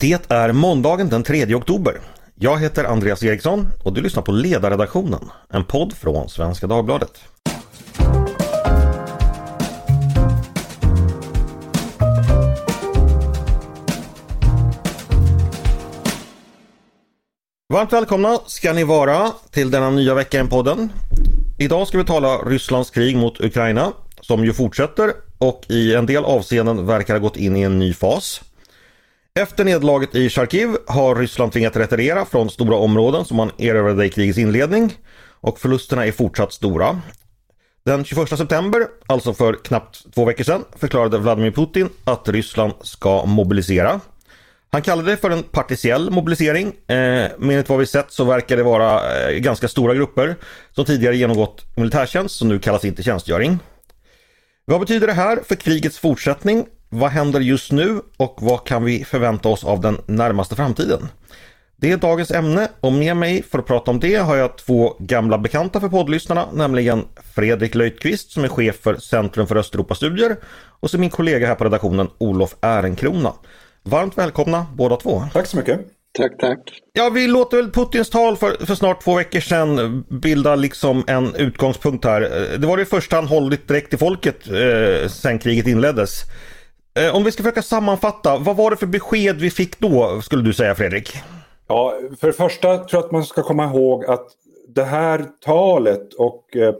Det är måndagen den 3 oktober. Jag heter Andreas Eriksson och du lyssnar på Ledarredaktionen, en podd från Svenska Dagbladet. Varmt välkomna ska ni vara till denna nya vecka i podden. Idag ska vi tala Rysslands krig mot Ukraina som ju fortsätter och i en del avseenden verkar ha gått in i en ny fas. Efter nederlaget i Charkiv har Ryssland tvingat retirera från stora områden som man erövrade i krigets inledning och förlusterna är fortsatt stora. Den 21 september, alltså för knappt två veckor sedan, förklarade Vladimir Putin att Ryssland ska mobilisera. Han kallade det för en partiell mobilisering, eh, men enligt vad vi sett så verkar det vara eh, ganska stora grupper som tidigare genomgått militärtjänst som nu kallas in till tjänstgöring. Vad betyder det här för krigets fortsättning? Vad händer just nu och vad kan vi förvänta oss av den närmaste framtiden? Det är dagens ämne och med mig för att prata om det har jag två gamla bekanta för poddlyssnarna, nämligen Fredrik Löjtqvist som är chef för Centrum för Östeuropastudier och så min kollega här på redaktionen Olof Ehrenkrona. Varmt välkomna båda två. Tack så mycket. Tack, tack. Ja, vi låter väl Putins tal för, för snart två veckor sedan bilda liksom en utgångspunkt här. Det var det första han hållit direkt till folket eh, sen kriget inleddes. Eh, om vi ska försöka sammanfatta, vad var det för besked vi fick då, skulle du säga Fredrik? Ja, för det första tror jag att man ska komma ihåg att det här talet och eh,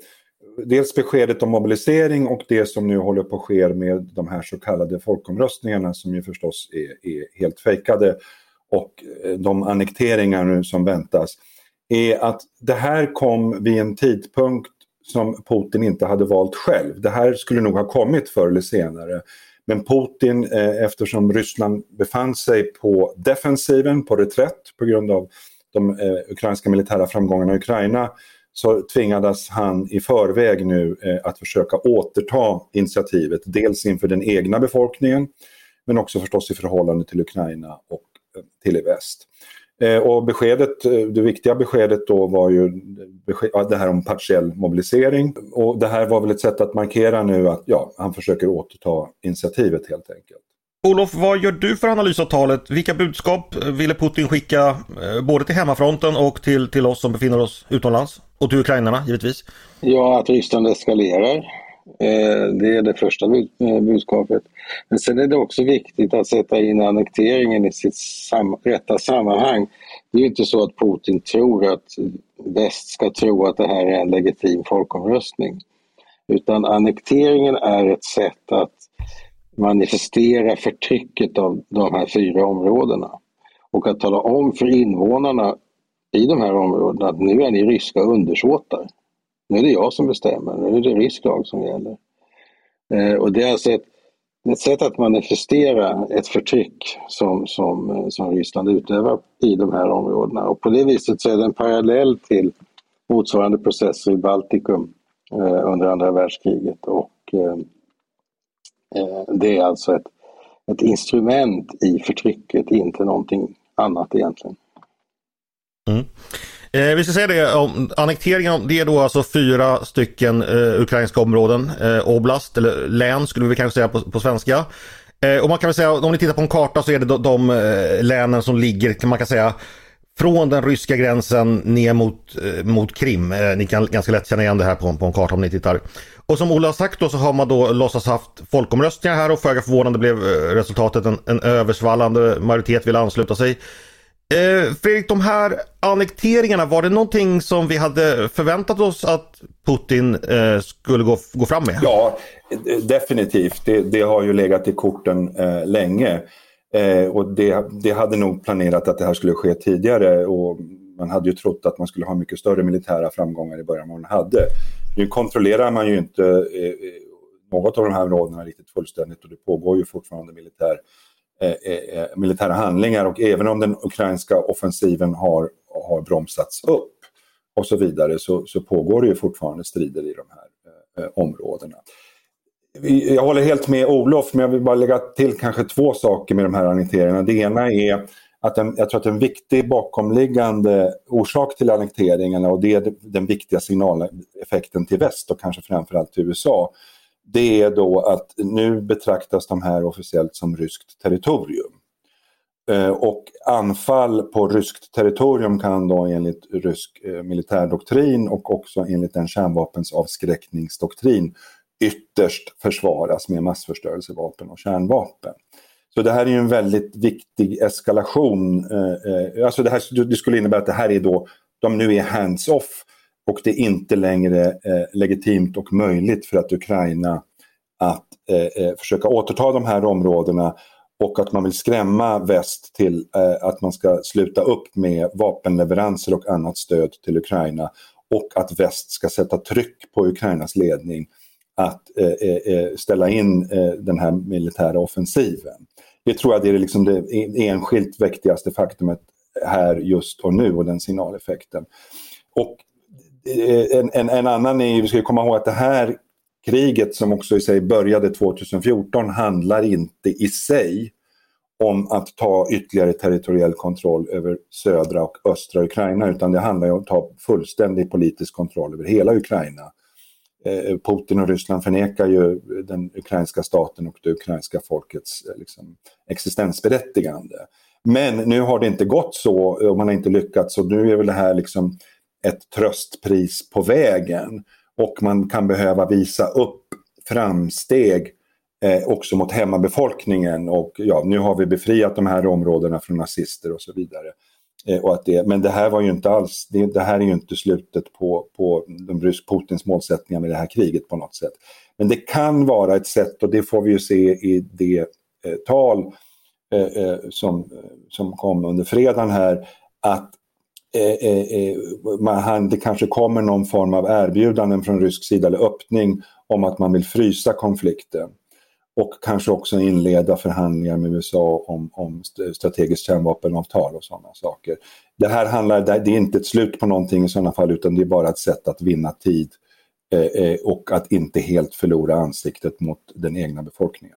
dels beskedet om mobilisering och det som nu håller på att ske med de här så kallade folkomröstningarna som ju förstås är, är helt fejkade och eh, de annekteringar nu som väntas är att det här kom vid en tidpunkt som Putin inte hade valt själv. Det här skulle nog ha kommit förr eller senare. Men Putin, eh, eftersom Ryssland befann sig på defensiven, på reträtt på grund av de eh, ukrainska militära framgångarna i Ukraina, så tvingades han i förväg nu eh, att försöka återta initiativet. Dels inför den egna befolkningen, men också förstås i förhållande till Ukraina och eh, till i väst. Eh, och beskedet, eh, det viktiga beskedet då var ju det här om partiell mobilisering. Och det här var väl ett sätt att markera nu att ja, han försöker återta initiativet helt enkelt. Olof, vad gör du för analys av talet? Vilka budskap ville Putin skicka eh, både till hemmafronten och till, till oss som befinner oss utomlands? Och till ukrainarna givetvis. Ja, att Ryssland eskalerar. Eh, det är det första eh, budskapet. Men sen är det också viktigt att sätta in annekteringen i sitt sam rätta sammanhang. Det är ju inte så att Putin tror att väst ska tro att det här är en legitim folkomröstning. Utan annekteringen är ett sätt att manifestera förtrycket av de här fyra områdena. Och att tala om för invånarna i de här områdena att nu är ni ryska undersåtar. Nu är det jag som bestämmer, nu är det rysk lag som gäller. Eh, och det är alltså ett, ett sätt att manifestera ett förtryck som, som, eh, som Ryssland utövar i de här områdena. Och på det viset så är det en parallell till motsvarande processer i Baltikum eh, under andra världskriget. Och, eh, eh, det är alltså ett, ett instrument i förtrycket, inte någonting annat egentligen. Mm. Eh, vi ska säga det, om annekteringen, det är då alltså fyra stycken eh, ukrainska områden, eh, oblast eller län skulle vi kanske säga på, på svenska. Eh, och man kan väl säga, om ni tittar på en karta så är det de, de eh, länen som ligger, kan man kan säga, från den ryska gränsen ner mot, eh, mot Krim. Eh, ni kan ganska lätt känna igen det här på, på en karta om ni tittar. Och som Ola har sagt då så har man då låtsas haft folkomröstningar här och föga förvånande blev eh, resultatet en, en översvallande majoritet vill ansluta sig. Eh, Fredrik, de här annekteringarna, var det någonting som vi hade förväntat oss att Putin eh, skulle gå, gå fram med? Ja, definitivt. Det, det har ju legat i korten eh, länge. Eh, och det, det, hade nog planerat att det här skulle ske tidigare och man hade ju trott att man skulle ha mycket större militära framgångar i början än man hade. Nu kontrollerar man ju inte eh, eh, något av de här områdena riktigt fullständigt och det pågår ju fortfarande militär Eh, eh, eh, militära handlingar och även om den ukrainska offensiven har, har bromsats upp och så vidare så, så pågår det ju fortfarande strider i de här eh, områdena. Jag håller helt med Olof, men jag vill bara lägga till kanske två saker med de här annekteringarna. Det ena är att en, jag tror att en viktig bakomliggande orsak till annekteringarna och det är den viktiga signaleffekten till väst och kanske framförallt till USA det är då att nu betraktas de här officiellt som ryskt territorium. Eh, och anfall på ryskt territorium kan då enligt rysk eh, militärdoktrin och också enligt en kärnvapensavskräckningsdoktrin ytterst försvaras med massförstörelsevapen och kärnvapen. Så det här är ju en väldigt viktig eskalation. Eh, alltså det, här, det skulle innebära att det här är då, de nu är hands-off och det är inte längre eh, legitimt och möjligt för att Ukraina att eh, eh, försöka återta de här områdena och att man vill skrämma väst till eh, att man ska sluta upp med vapenleveranser och annat stöd till Ukraina och att väst ska sätta tryck på Ukrainas ledning att eh, eh, ställa in eh, den här militära offensiven. Det tror jag det är liksom det enskilt viktigaste faktumet här just och nu och den signaleffekten. Och Eh, en, en, en annan är, vi ska komma ihåg att det här kriget som också i sig började 2014 handlar inte i sig om att ta ytterligare territoriell kontroll över södra och östra Ukraina utan det handlar om att ta fullständig politisk kontroll över hela Ukraina. Eh, Putin och Ryssland förnekar ju den ukrainska staten och det ukrainska folkets eh, liksom, existensberättigande. Men nu har det inte gått så och man har inte lyckats och nu är väl det här liksom ett tröstpris på vägen. Och man kan behöva visa upp framsteg eh, också mot hemmabefolkningen. Och ja, nu har vi befriat de här områdena från nazister och så vidare. Eh, och att det, men det här var ju inte alls, det, det här är ju inte slutet på, på de rysk Putins målsättningar med det här kriget på något sätt. Men det kan vara ett sätt, och det får vi ju se i det eh, tal eh, eh som, som kom under fredagen här, att Eh, eh, eh man, det kanske kommer någon form av erbjudanden från rysk sida eller öppning om att man vill frysa konflikten. Och kanske också inleda förhandlingar med USA om, om strategiskt kärnvapenavtal och sådana saker. Det här handlar, det är inte ett slut på någonting i sådana fall utan det är bara ett sätt att vinna tid eh, eh och att inte helt förlora ansiktet mot den egna befolkningen.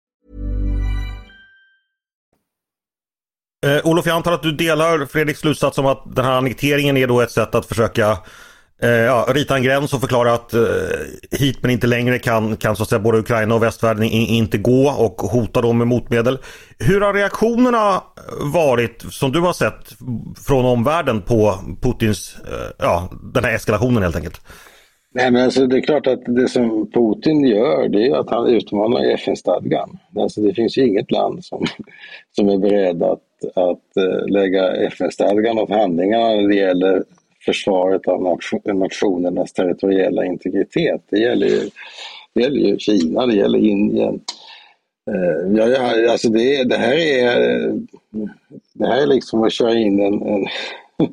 Eh, Olof, jag antar att du delar Fredriks slutsats om att den här annekteringen är då ett sätt att försöka eh, ja, rita en gräns och förklara att eh, hit men inte längre kan, kan så att säga både Ukraina och västvärlden in, inte gå och hota dem med motmedel. Hur har reaktionerna varit som du har sett från omvärlden på Putins, eh, ja den här eskalationen helt enkelt? Nej, men alltså, det är klart att det som Putin gör det är att han utmanar FN-stadgan. Alltså, det finns ju inget land som, som är beredd att, att eh, lägga FN-stadgan åt handlingarna när det gäller försvaret av nation, nationernas territoriella integritet. Det gäller ju, det gäller ju Kina, det gäller Indien. Eh, ja, ja, alltså det, det, här är, det här är liksom att köra in en, en,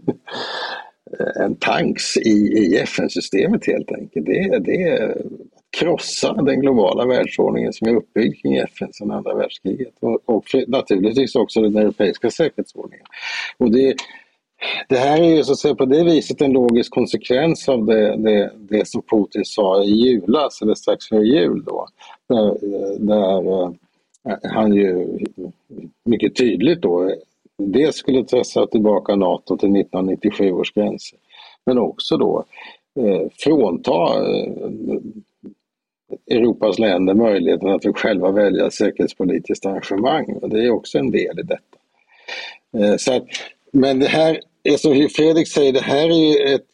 Eh, en tanks i, i FN-systemet helt enkelt. Det, det är att krossa den globala världsordningen som är uppbyggd kring FN sedan andra världskriget och, och naturligtvis också den europeiska säkerhetsordningen. Och det, det här är ju så att säga på det viset en logisk konsekvens av det, det, det som Putin sa i julas, eller strax före jul då. Där, där eh, han ju mycket tydligt då det skulle pressa tillbaka NATO till 1997 års gränser, men också då eh, frånta eh, Europas länder möjligheten att själva välja säkerhetspolitiskt arrangemang. Och det är också en del i detta. Eh, så att, men det här är som Fredrik säger, det här är ju ett,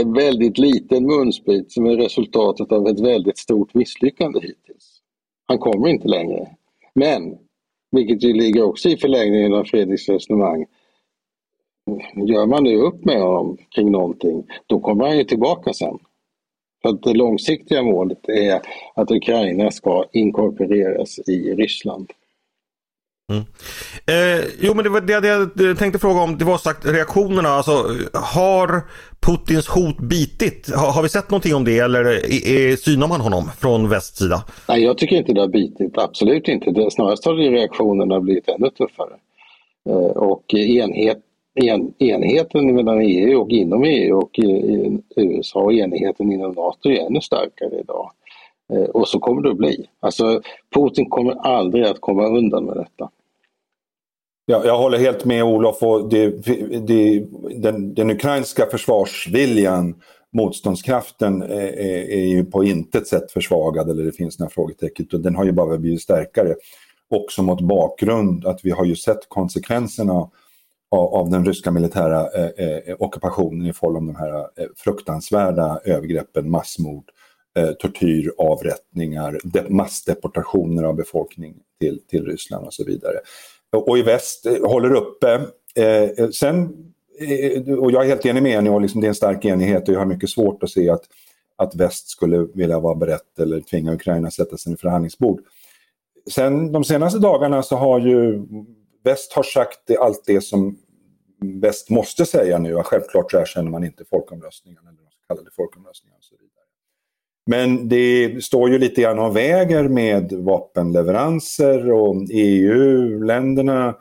en väldigt liten munsbit som är resultatet av ett väldigt stort misslyckande hittills. Han kommer inte längre. Men, vilket ju ligger också i förlängningen av Fredriks resonemang, gör man nu upp med honom kring någonting, då kommer han ju tillbaka sen. För att det långsiktiga målet är att Ukraina ska inkorporeras i Ryssland. Mm. Eh, jo men det var det, jag tänkte fråga om, det var sagt reaktionerna. Alltså, har Putins hot bitit? Har, har vi sett någonting om det eller är, är, synar man honom från västs sida? Nej, jag tycker inte det har bitit, absolut inte. Det, snarast har reaktionerna blivit ännu tuffare. Eh, och enhet, en, enheten mellan EU och inom EU och eh, i, i USA och enheten inom NATO är ännu starkare idag. Eh, och så kommer det att bli. Alltså Putin kommer aldrig att komma undan med detta. Ja, jag håller helt med Olof. Och det, det, den, den ukrainska försvarsviljan, motståndskraften är, är, ju på intet sätt försvagad eller det finns några frågetecken. Den har ju bara blivit starkare. Också mot bakgrund att vi har ju sett konsekvenserna av, av den ryska militära eh, eh, ockupationen i form av de här eh, fruktansvärda övergreppen, massmord, eh, tortyr, avrättningar, massdeportationer av befolkning till, till Ryssland och så vidare och i väst eh, håller uppe. Eh, eh, sen, eh, och jag är helt enig med er, liksom, det är en stark enighet och jag har mycket svårt att se att, att väst skulle vilja vara berett eller tvinga Ukraina att sätta sig i förhandlingsbord. Sen de senaste dagarna så har ju väst har sagt allt det som väst måste säga nu. Självklart så erkänner man inte folkomröstningen eller de så kallade folkomröstningarna. Men det står ju lite grann och väger med vapenleveranser och EU-länderna.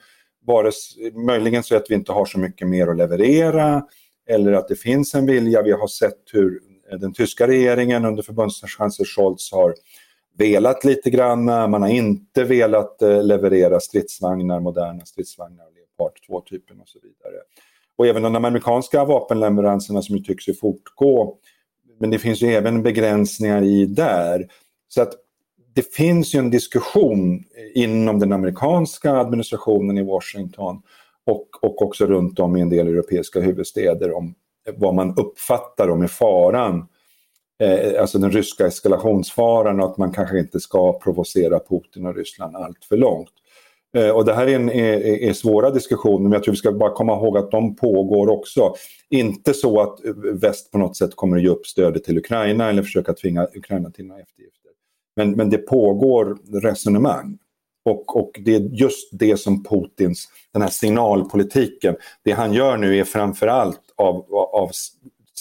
Möjligen så att vi inte har så mycket mer att leverera eller att det finns en vilja. Vi har sett hur den tyska regeringen under förbundskansler Scholz har velat lite grann. Man har inte velat eh, leverera stridsvagnar, moderna stridsvagnar, Leopard 2-typen och så vidare. Och även de amerikanska vapenleveranserna som tycks ju fortgå men det finns ju även begränsningar i där. Så att det finns ju en diskussion inom den amerikanska administrationen i Washington och, och också runt om i en del europeiska huvudstäder om vad man uppfattar om är faran. Eh, alltså den ryska eskalationsfaran och att man kanske inte ska provocera Putin och Ryssland allt för långt. Eh, och det här är, en, är, är, svåra diskussioner men jag tror vi ska bara komma ihåg att de pågår också. Inte så att väst på något sätt kommer att ge upp stödet till Ukraina eller försöka tvinga Ukraina till några eftergifter. Men, men det pågår resonemang. Och, och det är just det som Putins, den här signalpolitiken, det han gör nu är framförallt av, av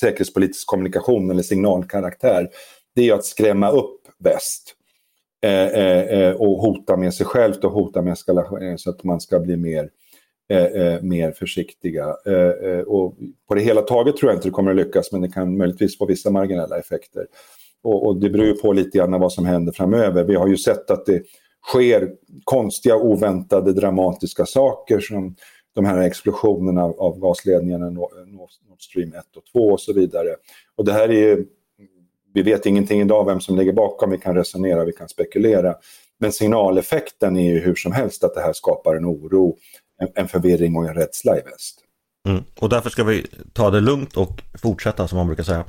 säkerhetspolitisk kommunikation eller signalkaraktär. Det är att skrämma upp väst Eh, eh, eh, och hota med sig självt och hota med eskalation så att man ska bli mer, mer försiktiga. och på det hela taget tror jag inte det kommer att lyckas men det kan möjligtvis få vissa marginella effekter. Och, och det beror ju på lite grann vad som händer framöver. Vi har ju sett att det sker konstiga, oväntade, dramatiska saker som de här explosionerna av, gasledningarna Nord Stream 1 och 2 och så vidare. Och det här är vi vet ingenting idag vem som ligger bakom, vi kan resonera, vi kan spekulera. Men signaleffekten är ju hur som helst att det här skapar en oro, en, en förvirring och en rädsla i väst. Mm. Och därför ska vi ta det lugnt och fortsätta som man brukar säga.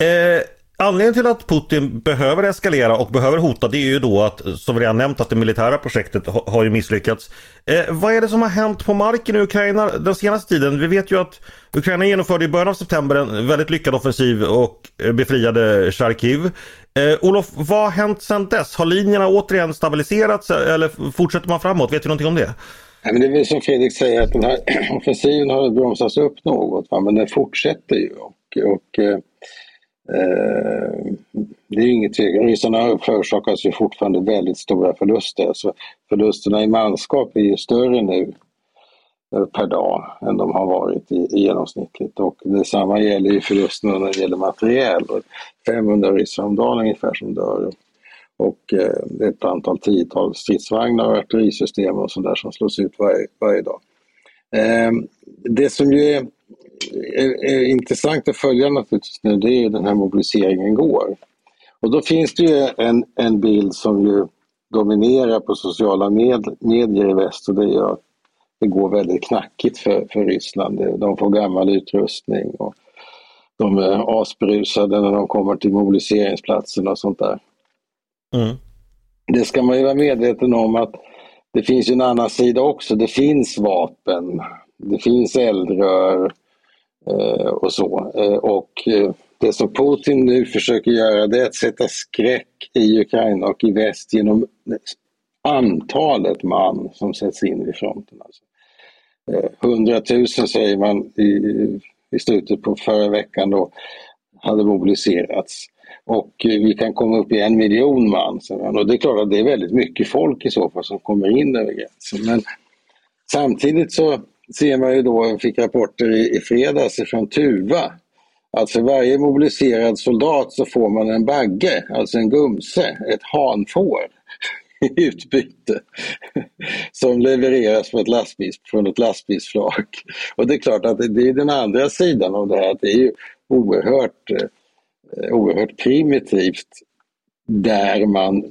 Eh, Anledningen till att Putin behöver eskalera och behöver hota det är ju då att, som vi redan nämnt, att det militära projektet har ju misslyckats. Eh, vad är det som har hänt på marken i Ukraina den senaste tiden? Vi vet ju att Ukraina genomförde i början av september en väldigt lyckad offensiv och befriade Charkiv. Eh, Olof, vad har hänt sedan dess? Har linjerna återigen stabiliserats eller fortsätter man framåt? Vet du någonting om det? Nej, men det är väl som Fredrik säger att den här offensiven har bromsats upp något, va? men den fortsätter ju. Och, och eh, Eh, det är inget tvekan. Ryssarna förorsakas ju fortfarande väldigt stora förluster. Alltså förlusterna i manskap är ju större nu eh, per dag än de har varit i, i genomsnittligt. Och detsamma gäller ju förlusterna när det gäller materiel. 500 ryssar om dagen ungefär som dör. Och eh, ett antal tiotal stridsvagnar och artillerisystem och sånt där som slås ut varje, varje dag. Eh, det som ju är är, är intressant att följa naturligtvis nu det är den här mobiliseringen går. Och då finns det ju en, en bild som ju dominerar på sociala med, medier i väst och det är att det går väldigt knackigt för, för Ryssland. De får gammal utrustning och de är asberusade när de kommer till mobiliseringsplatsen och sånt där. Mm. Det ska man ju vara medveten om att det finns en annan sida också. Det finns vapen, det finns eldrör, Eh, och så. Eh, och eh, det som Putin nu försöker göra det är att sätta skräck i Ukraina och i väst genom antalet man som sätts in vid fronten. Alltså. Eh, 100 000 säger man i i slutet på förra veckan då hade mobiliserats. Och vi kan komma upp i en miljon man. Och det är klart att det är väldigt mycket folk i så fall som kommer in över gränsen. Men samtidigt så ser man ju då, fick rapporter i, i fredags från Tuva, att för varje mobiliserad soldat så får man en bagge, alltså en gumse, ett hanfår i utbyte som levereras på ett lastbils, från ett lastbilsflak. Och det är klart att det är den andra sidan av det här, att det är ju oerhört, eh, oerhört primitivt där man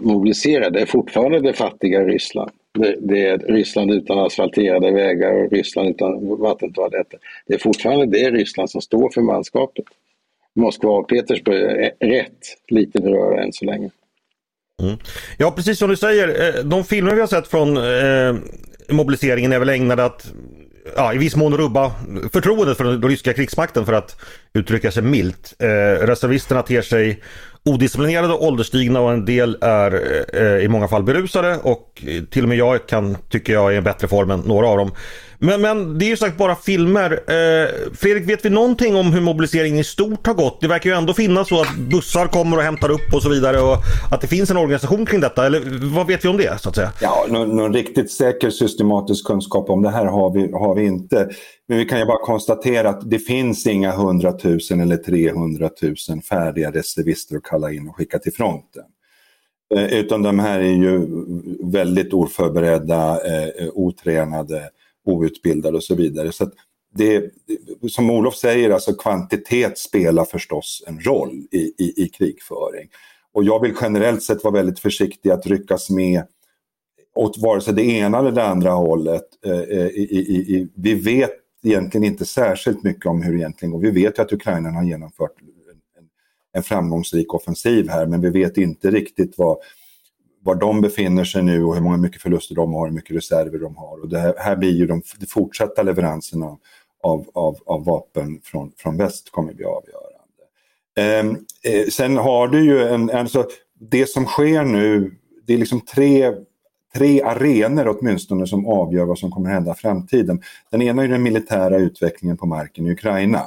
mobiliserar. Det är fortfarande det fattiga Ryssland. Det, det, är Ryssland utan asfalterade vägar och Ryssland utan vattentoaletter. Det är fortfarande det Ryssland som står för manskapet. Moskva och Petersburg är rätt lite berörda än så länge. Mm. Ja, precis som du säger. Eh, de filmer vi har sett från eh, mobiliseringen är väl ägnade att ja, i viss mån rubba förtroendet för den ryska krigsmakten för att uttrycka sig milt. Eh, reservisterna ter sig odisciplinerade och ålderstigna och en del är eh, i många fall berusade och eh, till och med jag kan, tycka jag, är en bättre form än några av dem. Men, men det är ju sagt bara filmer. Eh, Fredrik, vet vi någonting om hur mobiliseringen i stort har gått? Det verkar ju ändå finnas så att bussar kommer och hämtar upp och så vidare och att det finns en organisation kring detta. Eller vad vet vi om det så att säga? Ja, någon, någon riktigt säker systematisk kunskap om det här har vi, har vi inte. Men vi kan ju bara konstatera att det finns inga 100 000 eller 300 000 färdiga reservister att kalla in och skicka till fronten. Eh, utan de här är ju väldigt oförberedda, eh, otränade outbildade och så vidare. Så det, som Olof säger, alltså kvantitet spelar förstås en roll i, i, i krigföring. Och jag vill generellt sett vara väldigt försiktig att ryckas med åt vare sig det ena eller det andra hållet. Eh, eh i, i, vi vet egentligen inte särskilt mycket om hur det egentligen går. Vi vet ju att Ukraina har genomfört en, en framgångsrik offensiv här men vi vet inte riktigt vad var de befinner sig nu och hur många mycket förluster de har, hur mycket reserver de har. Och det här, här blir ju de, de fortsatta leveranserna av, av, av vapen från, från väst kommer bli avgörande. Ehm, eh, sen har du ju en, alltså, det som sker nu, det är liksom tre tre arenor åtminstone som avgör vad som kommer hända i framtiden. Den ena är den militära utvecklingen på marken i Ukraina.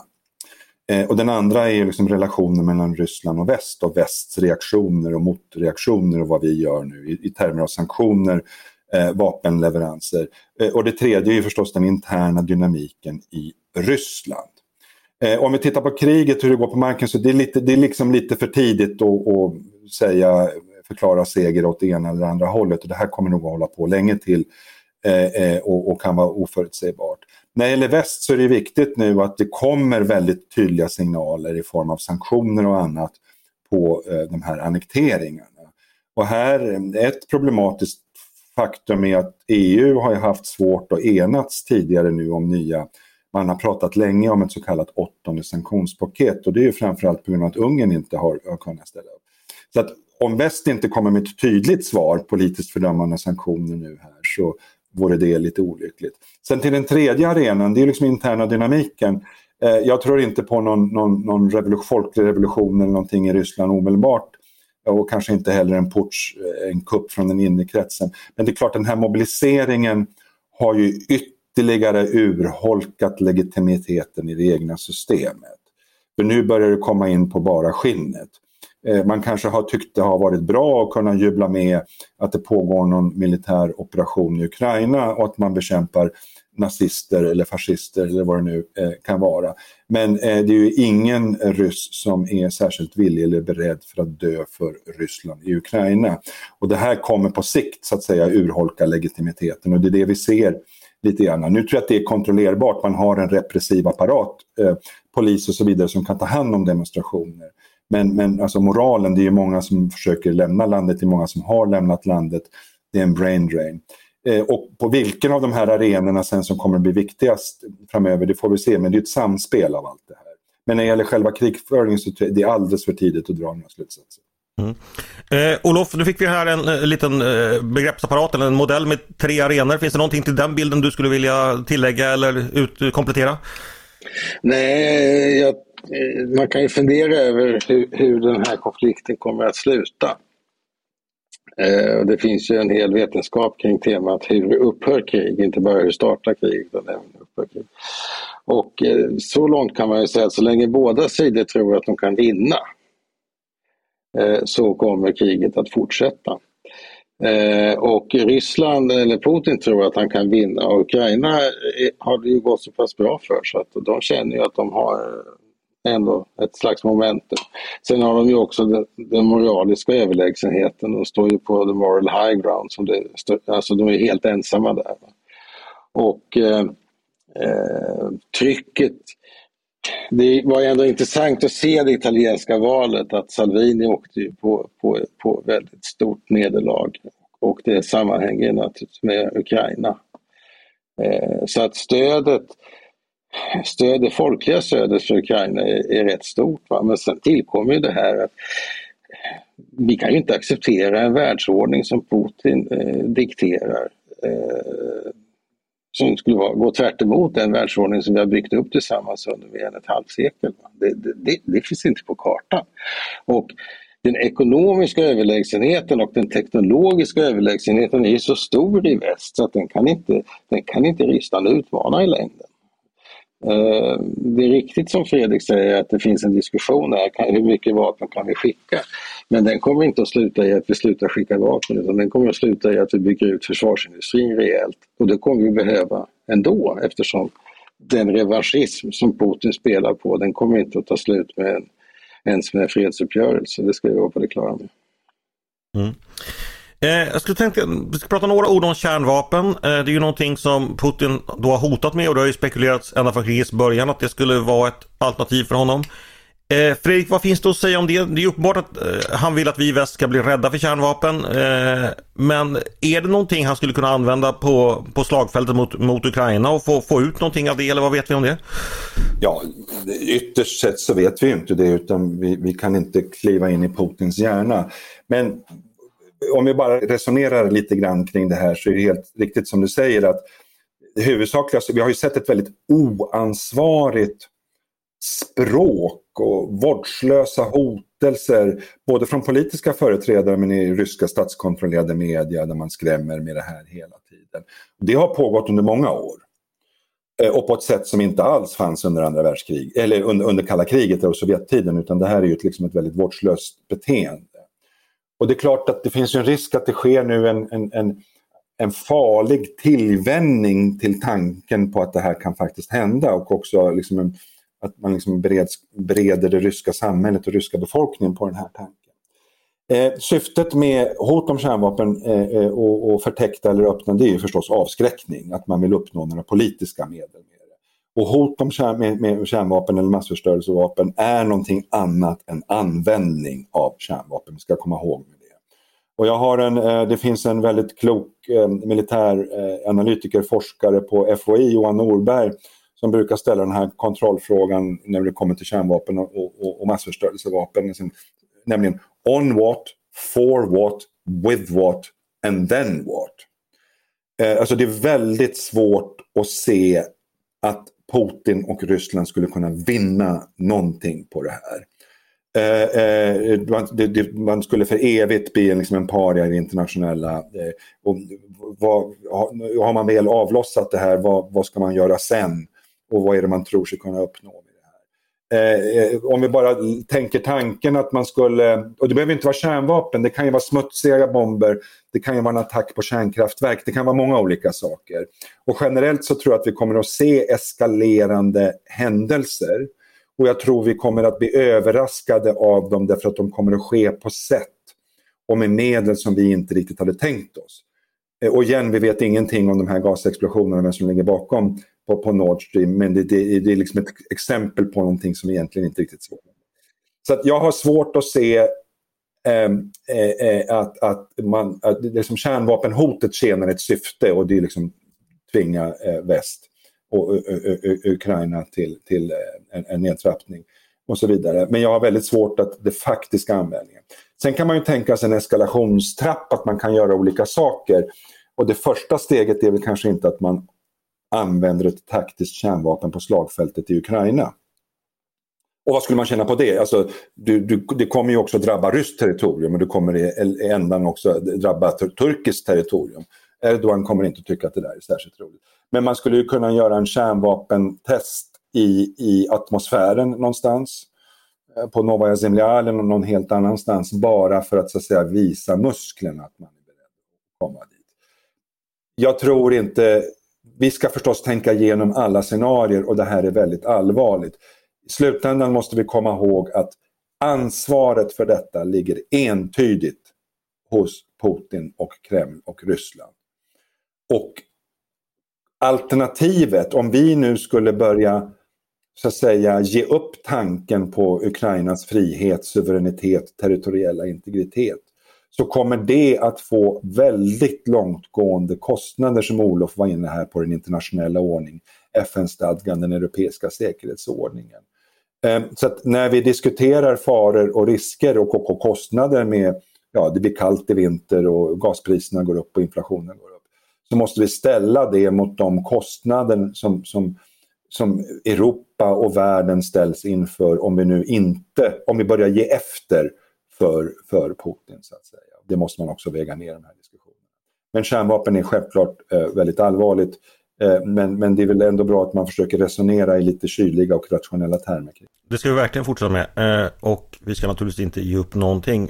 Eh, och den andra är liksom relationen mellan Ryssland och väst och västs reaktioner och motreaktioner och vad vi gör nu i, i termer av sanktioner, eh, vapenleveranser. Eh, och det tredje är förstås den interna dynamiken i Ryssland. Eh, om vi tittar på kriget, hur det går på marken, så det är, lite, det är liksom lite för tidigt att, att säga, förklara seger åt det ena eller andra hållet. Och det här kommer nog att hålla på länge till eh, eh och, och kan vara oförutsägbart. När det gäller väst så är det viktigt nu att det kommer väldigt tydliga signaler i form av sanktioner och annat på eh, de här annekteringarna. Och här, ett problematiskt faktum är att EU har haft svårt att enats tidigare nu om nya man har pratat länge om ett så kallat åttonde sanktionspaket och det är ju framförallt på grund av att Ungern inte har, har kunnat ställa upp. Så att om väst inte kommer med ett tydligt svar, politiskt fördömande sanktioner nu här, så vore det lite olyckligt. Sen till den tredje arenan, det är liksom interna dynamiken. Eh, jag tror inte på någon, någon, någon revolution, folklig revolution eller någonting i Ryssland omedelbart. Och kanske inte heller en, putsch, eh, en kupp från den inre kretsen. Men det är klart den här mobiliseringen har ju ytterligare urholkat legitimiteten i det egna systemet. För nu börjar det komma in på bara skinnet. Eh, man kanske har tyckt det har varit bra att kunna jubla med att det pågår någon militär operation i Ukraina och att man bekämpar nazister eller fascister eller vad det nu eh, kan vara. Men eh, det är ju ingen ryss som är särskilt villig eller beredd för att dö för Ryssland i Ukraina. Och det här kommer på sikt så att säga urholka legitimiteten och det är det vi ser lite grann. Nu tror jag att det är kontrollerbart, man har en repressiv apparat, eh, polis och så vidare som kan ta hand om demonstrationer. Men, men alltså moralen, det är många som försöker lämna landet, det är många som har lämnat landet. Det är en brain drain. Eh, och på vilken av de här arenorna sen som kommer att bli viktigast framöver, det får vi se. Men det är ett samspel av allt det här. Men när det gäller själva krigföringen så är det alldeles för tidigt att dra några slutsatser. Mm. Eh, Olof, nu fick vi här en, en liten eh, begreppsapparat eller en modell med tre arenor. Finns det någonting till den bilden du skulle vilja tillägga eller ut, komplettera? Nej, jag Eh, Eh, man kan ju fundera över hur, hur den här konflikten kommer att sluta. Eh, det finns ju en hel vetenskap kring temat hur upphör krig, inte bara hur startar krig utan även upphör krig. Och eh, så långt kan man ju säga att så länge båda sidor tror att de kan vinna eh, så kommer kriget att fortsätta. Eh, och Ryssland, eller Putin, tror att han kan vinna och Ukraina eh, har det ju gått så pass bra för så att de känner ju att de har ändå ett slags momentum. Sen har de ju också den, den moraliska överlägsenheten. De står ju på the moral high ground. Som det, alltså de är helt ensamma där. Och eh, eh, trycket det var ändå intressant att se det italienska valet att Salvini åkte på, på, på väldigt stort nederlag och det sammanhänger naturligtvis med Ukraina. Eh, så att stödet, stöd, det folkliga stödet för Ukraina är, är rätt stort. Va? Men sen tillkommer ju det här att vi kan ju inte acceptera en världsordning som Putin eh, dikterar. Eh, som skulle vara, gå tvärt den världsordning som vi har byggt upp tillsammans under mer än ett halvsekel. Det, det, det, finns inte på kartan. Och den ekonomiska överlägsenheten och den teknologiska överlägsenheten är så stor i väst så att den kan inte, den kan inte Ryssland utmana i längden. Eh, det är riktigt som Fredrik säger att det finns en diskussion här, hur mycket vapen kan vi skicka? Men den kommer inte att sluta i att vi slutar skicka vapen utan den kommer att sluta i att vi bygger ut försvarsindustrin rejält. Och det kommer vi behöva ändå eftersom den revanschism som Putin spelar på den kommer inte att ta slut med en, ens med en fredsuppgörelse. Det ska vi vara på det klara med. Mm. Eh, jag skulle tänka, vi ska prata några ord om kärnvapen. Eh, det är ju någonting som Putin då har hotat med och det har ju spekulerats ända från krigets början att det skulle vara ett alternativ för honom. Eh, Fredrik, vad finns det att säga om det? Det är uppenbart att eh, han vill att vi i väst ska bli rädda för kärnvapen. Eh, men är det någonting han skulle kunna använda på, på slagfältet mot, mot Ukraina och få, få ut någonting av det eller vad vet vi om det? Ja, ytterst sett så vet vi inte det utan vi, vi kan inte kliva in i Putins hjärna. Men om vi bara resonerar lite grann kring det här så är det helt riktigt som du säger att det huvudsakliga, vi har ju sett ett väldigt oansvarigt språk och vårdslösa hotelser både från politiska företrädare men i ryska statskontrollerade media där man skrämmer med det här hela tiden. Det har pågått under många år. Eh, och på ett sätt som inte alls fanns under andra världskriget, eller under, under kalla kriget och Sovjettiden utan det här är ju liksom ett väldigt vårdslöst beteende. Och det är klart att det finns en risk att det sker nu en, en, en, en farlig tillvänjning till tanken på att det här kan faktiskt hända och också liksom en, att man liksom bereds, bereder det ryska samhället och ryska befolkningen på den här tanken. Eh, syftet med hot om kärnvapen eh, eh och, och förtäckta eller öppna det är förstås avskräckning, att man vill uppnå några politiska medel. Och hot om kärn, med, med kärnvapen eller massförstörelsevapen är någonting annat än användning av kärnvapen, vi ska komma ihåg med det. Och jag har en, eh, det finns en väldigt klok eh, eh, forskare på FOI, Johan Norberg, som brukar ställa den här kontrollfrågan när det kommer till kärnvapen och, och, och massförstörelsevapen. Nämligen on what, for what, with what and then what. Eh, alltså det är väldigt svårt att se att Putin och Ryssland skulle kunna vinna någonting på det här. Eh, eh, man, det, man, skulle för evigt bli en, liksom en paria i det internationella. Eh, och vad, har man väl avlossat det här, vad, vad ska man göra sen? och vad är det man tror sig kunna uppnå med. Eh, om vi bara tänker tanken att man skulle, och det behöver inte vara kärnvapen, det kan ju vara smutsiga bomber, det kan ju vara en attack på kärnkraftverk, det kan vara många olika saker. Och generellt så tror jag att vi kommer att se eskalerande händelser. Och jag tror vi kommer att bli överraskade av dem därför att de kommer att ske på sätt och med medel som vi inte riktigt hade tänkt oss. Eh, och igen, vi vet ingenting om de här gasexplosionerna, vem som ligger bakom på, på Nord Stream. Men det, det, det är liksom ett exempel på någonting som egentligen inte riktigt så. Så att jag har svårt att se ehm, eh, eh, att, att, man, att liksom kärnvapenhotet tjänar ett syfte och det är liksom tvinga eh, väst och eh, eh, eh, Ukraina till, till en, en nedtrappning och så vidare. Men jag har väldigt svårt att det faktiska användningen. Sen kan man ju tänka sig en eskalationstrapp, att man kan göra olika saker. Och det första steget är väl kanske inte att man använder ett taktiskt kärnvapen på slagfältet i Ukraina. Och vad skulle man känna på det? Alltså, du, du, det kommer ju också drabba ryskt territorium och det kommer i ändan också drabba turkiskt territorium. Erdogan kommer inte tycka att det där är särskilt roligt. Men man skulle ju kunna göra en kärnvapentest i, i atmosfären någonstans eh, på Novaja Zemlja eller någon helt annanstans bara för att så att säga visa musklerna att man är beredd att komma dit. Jag tror inte, vi ska förstås tänka igenom alla scenarier och det här är väldigt allvarligt. I slutändan måste vi komma ihåg att ansvaret för detta ligger entydigt hos Putin och Kreml och Ryssland. Och alternativet, om vi nu skulle börja så att säga ge upp tanken på Ukrainas frihet, suveränitet, territoriella integritet så kommer det att få väldigt långtgående kostnader som Olof var inne här på den internationella ordning, FN-stadgan, den europeiska säkerhetsordningen. Ehm, så att när vi diskuterar faror och risker och kostnader med, ja det blir kallt i vinter och gaspriserna går upp och inflationen går upp, så måste vi ställa det mot de kostnader som, som, som Europa och världen ställs inför om vi nu inte, om vi börjar ge efter för, för Putin så att säga. Det måste man också väga ner i de här diskussionerna. Men kärnvapen är självklart eh, väldigt allvarligt. Eh, men, men det är väl ändå bra att man försöker resonera i lite kyliga och rationella termer. Det ska vi verkligen fortsätta med. Eh, och vi ska naturligtvis inte ge upp någonting.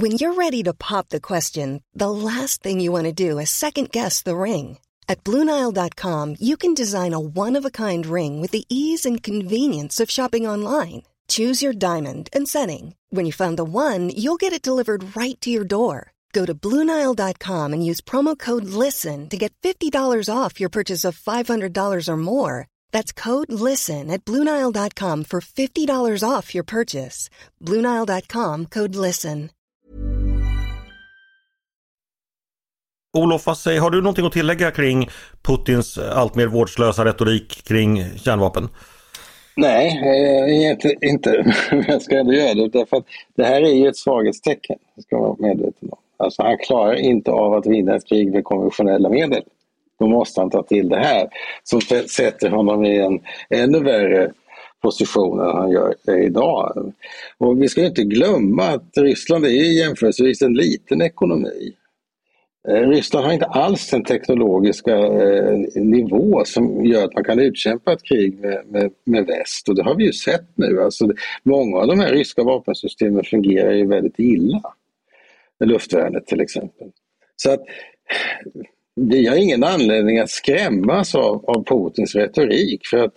When you're ready to pop the question, the last thing you want to do is second guess the ring. At BlueNile.com you can design a one-of-a-kind ring with the ease and convenience of shopping online. Choose your diamond and setting. When you find the one, you'll get it delivered right to your door. Go to Bluenile.com and use promo code LISTEN to get $50 off your purchase of $500 or more. That's code LISTEN at Bluenile.com for $50 off your purchase. Bluenile.com code LISTEN. Olof, har du någonting att tillägga kring Putins allt vårdslösa retorik kring kärnvapen? Nej, inte, inte. Men jag ska ändå göra det därför att det här är ju ett svaghetstecken. Det ska man vara medveten om. Alltså han klarar inte av att vinna ett krig med konventionella medel. Då måste han ta till det här som sätter honom i en ännu värre position än han gör eh, idag. Och vi ska inte glömma att Ryssland är jämförelsevis en liten ekonomi. Eh, Ryssland har inte alls den teknologiska eh, nivå som gör att man kan utkämpa ett krig med, med, med väst och det har vi ju sett nu. Alltså, många av de här ryska vapensystemen fungerar ju väldigt illa luftvärnet till exempel. Så att vi har ingen anledning att skrämmas av, av Putins retorik för att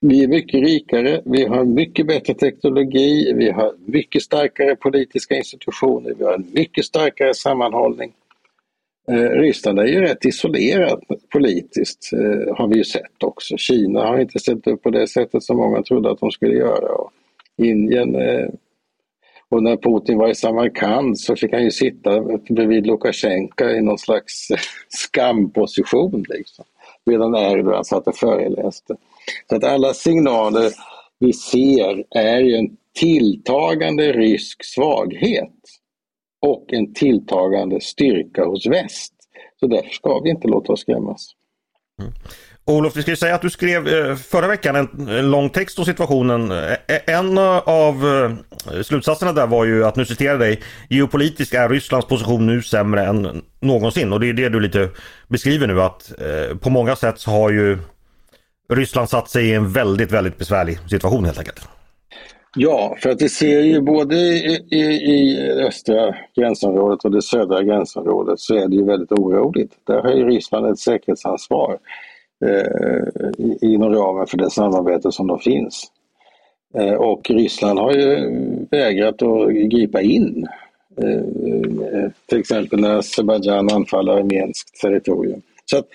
vi är mycket rikare, vi har mycket bättre teknologi, vi har mycket starkare politiska institutioner, vi har en mycket starkare sammanhållning. Eh, Ryssland är ju rätt isolerat politiskt eh, har vi ju sett också. Kina har inte ställt upp på det sättet som många trodde att de skulle göra. Och Indien eh, och när Putin var i Samarkand så fick han ju sitta bredvid Lukasjenko i någon slags skamposition. Liksom. Medan Erdogan satt och föreläste. Så att alla signaler vi ser är ju en tilltagande rysk svaghet och en tilltagande styrka hos väst. Så därför ska vi inte låta oss skrämmas. Mm. Olof, vi ska ju säga att du skrev eh, förra veckan en lång text om situationen. Eh, eh, en av slutsatserna där var ju att, nu citerar dig, geopolitiskt är Rysslands position nu sämre än någonsin. Och det är det du lite beskriver nu att på många sätt så har ju Ryssland satt sig i en väldigt, väldigt besvärlig situation helt enkelt. Ja, för att vi ser ju både i, i, i östra gränsområdet och det södra gränsområdet så är det ju väldigt oroligt. Där har ju Ryssland ett säkerhetsansvar eh, inom ramen för det samarbete som då finns. Eh, och Ryssland har ju vägrat att gripa in. Eh, eh till exempel när Azerbajdzjan anfaller armenskt territorium. Så att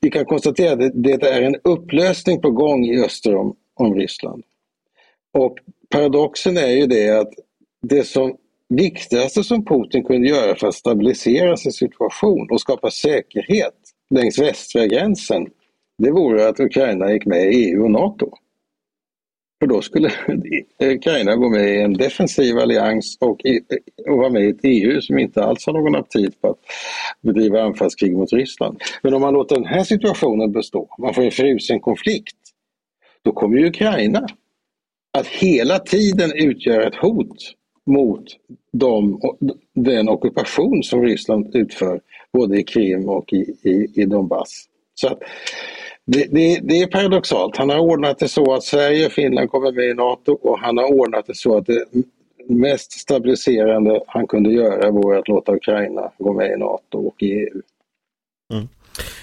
vi kan konstatera att det är en upplösning på gång i öster om, om Ryssland. Och paradoxen är ju det att det som viktigaste som Putin kunde göra för att stabilisera sin situation och skapa säkerhet längs västra gränsen, det vore att Ukraina gick med i EU och NATO. För då skulle Ukraina gå med i en defensiv allians och, och vara med i ett EU som inte alls har någon aptit på att bedriva anfallskrig mot Ryssland. Men om man låter den här situationen bestå, man får en frusen konflikt, då kommer ju Ukraina att hela tiden utgöra ett hot mot dem, den ockupation som Ryssland utför både i Krim och i, i, i Donbass. Så att Det, det, det, är paradoxalt. Han har ordnat det så att Sverige och Finland kommer med i NATO och han har ordnat det så att det mest stabiliserande han kunde göra vore att låta Ukraina gå med i NATO och i EU. Mm.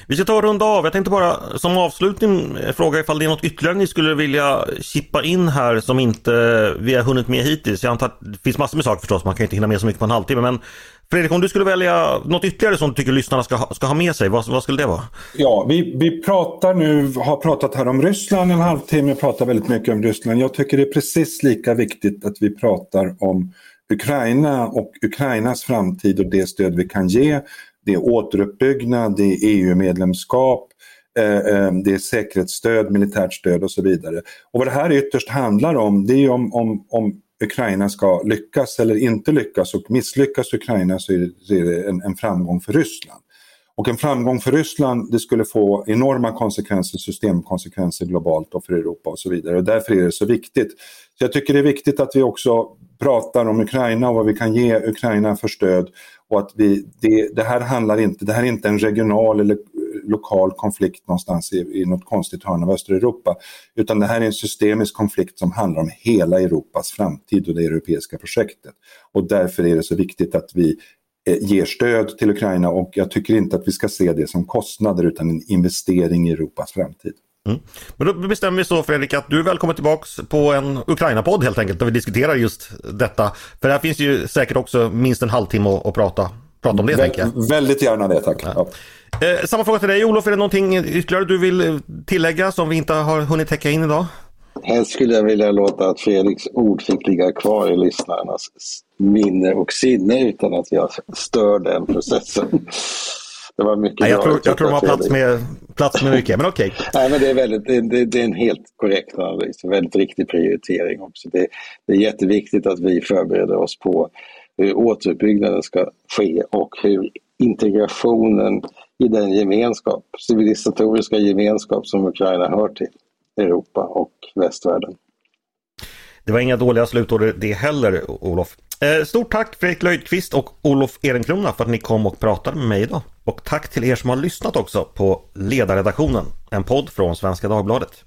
Vi ska ta och runda av. Jag tänkte bara som avslutning fråga ifall det är något ytterligare ni skulle vilja chippa in här som inte vi har hunnit med hittills. Jag antar att det finns massor med saker förstås, man kan inte hinna med så mycket på en halvtimme. Men Fredrik, om du skulle välja något ytterligare som du tycker lyssnarna ska ha, ska ha med sig, vad, vad skulle det vara? Ja, vi, vi pratar nu, har pratat här om Ryssland en halvtimme, pratar väldigt mycket om Ryssland. Jag tycker det är precis lika viktigt att vi pratar om Ukraina och Ukrainas framtid och det stöd vi kan ge det är återuppbyggnad, det är EU-medlemskap, eh, eh, det är säkerhetsstöd, militärt stöd och så vidare. Och vad det här ytterst handlar om, det är om, om, om Ukraina ska lyckas eller inte lyckas och misslyckas Ukraina så är det en, en framgång för Ryssland. Och en framgång för Ryssland det skulle få enorma konsekvenser, systemkonsekvenser globalt och för Europa och så vidare. Och därför är det så viktigt. Så jag tycker det är viktigt att vi också pratar om Ukraina och vad vi kan ge Ukraina för stöd. Och att vi, det, det här handlar inte, det här är inte en regional eller lokal konflikt någonstans i, i något konstigt hörn av östra Europa. Utan det här är en systemisk konflikt som handlar om hela Europas framtid och det europeiska projektet. Och därför är det så viktigt att vi eh, ger stöd till Ukraina och jag tycker inte att vi ska se det som kostnader utan en investering i Europas framtid. Mm. Men då bestämmer vi så Fredrik att du är välkommen tillbaks på en Ukraina-podd helt enkelt där vi diskuterar just detta. För här finns ju säkert också minst en halvtimme att, att prata, prata om det. Vä jag. Väldigt gärna det, tack. Ja. Eh, samma fråga till dig Olof, är det någonting ytterligare du vill tillägga som vi inte har hunnit täcka in idag? Helst skulle jag vilja låta att Fredriks ord fick ligga kvar i lyssnarnas minne och sinne utan att jag stör den processen. Det var mycket Nej, jag, tror, jag tror de har plats med, plats med mycket, men okej. Okay. Nej, men det, är väldigt, det, det, är en helt korrekt analys, en väldigt riktig prioritering också. Det, det är jätteviktigt att vi förbereder oss på hur återuppbyggnaden ska ske och hur integrationen i den gemenskap, civilisatoriska gemenskap som Ukraina hör till, Europa och västvärlden. Det var inga dåliga slutord det heller, Olof. Eh, stort tack Fredrik Löjdqvist och Olof Ehrenkrona för att ni kom och pratade med mig idag. Och tack till er som har lyssnat också på Ledarredaktionen, en podd från Svenska Dagbladet.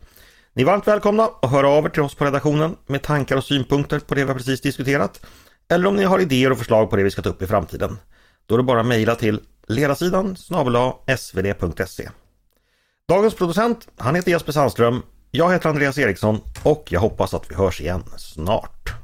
Ni är varmt välkomna att höra av er till oss på redaktionen med tankar och synpunkter på det vi precis diskuterat. Eller om ni har idéer och förslag på det vi ska ta upp i framtiden. Då är det bara att mejla till ledarsidan svd.se. Dagens producent, han heter Jesper Sandström. Jag heter Andreas Eriksson och jag hoppas att vi hörs igen snart.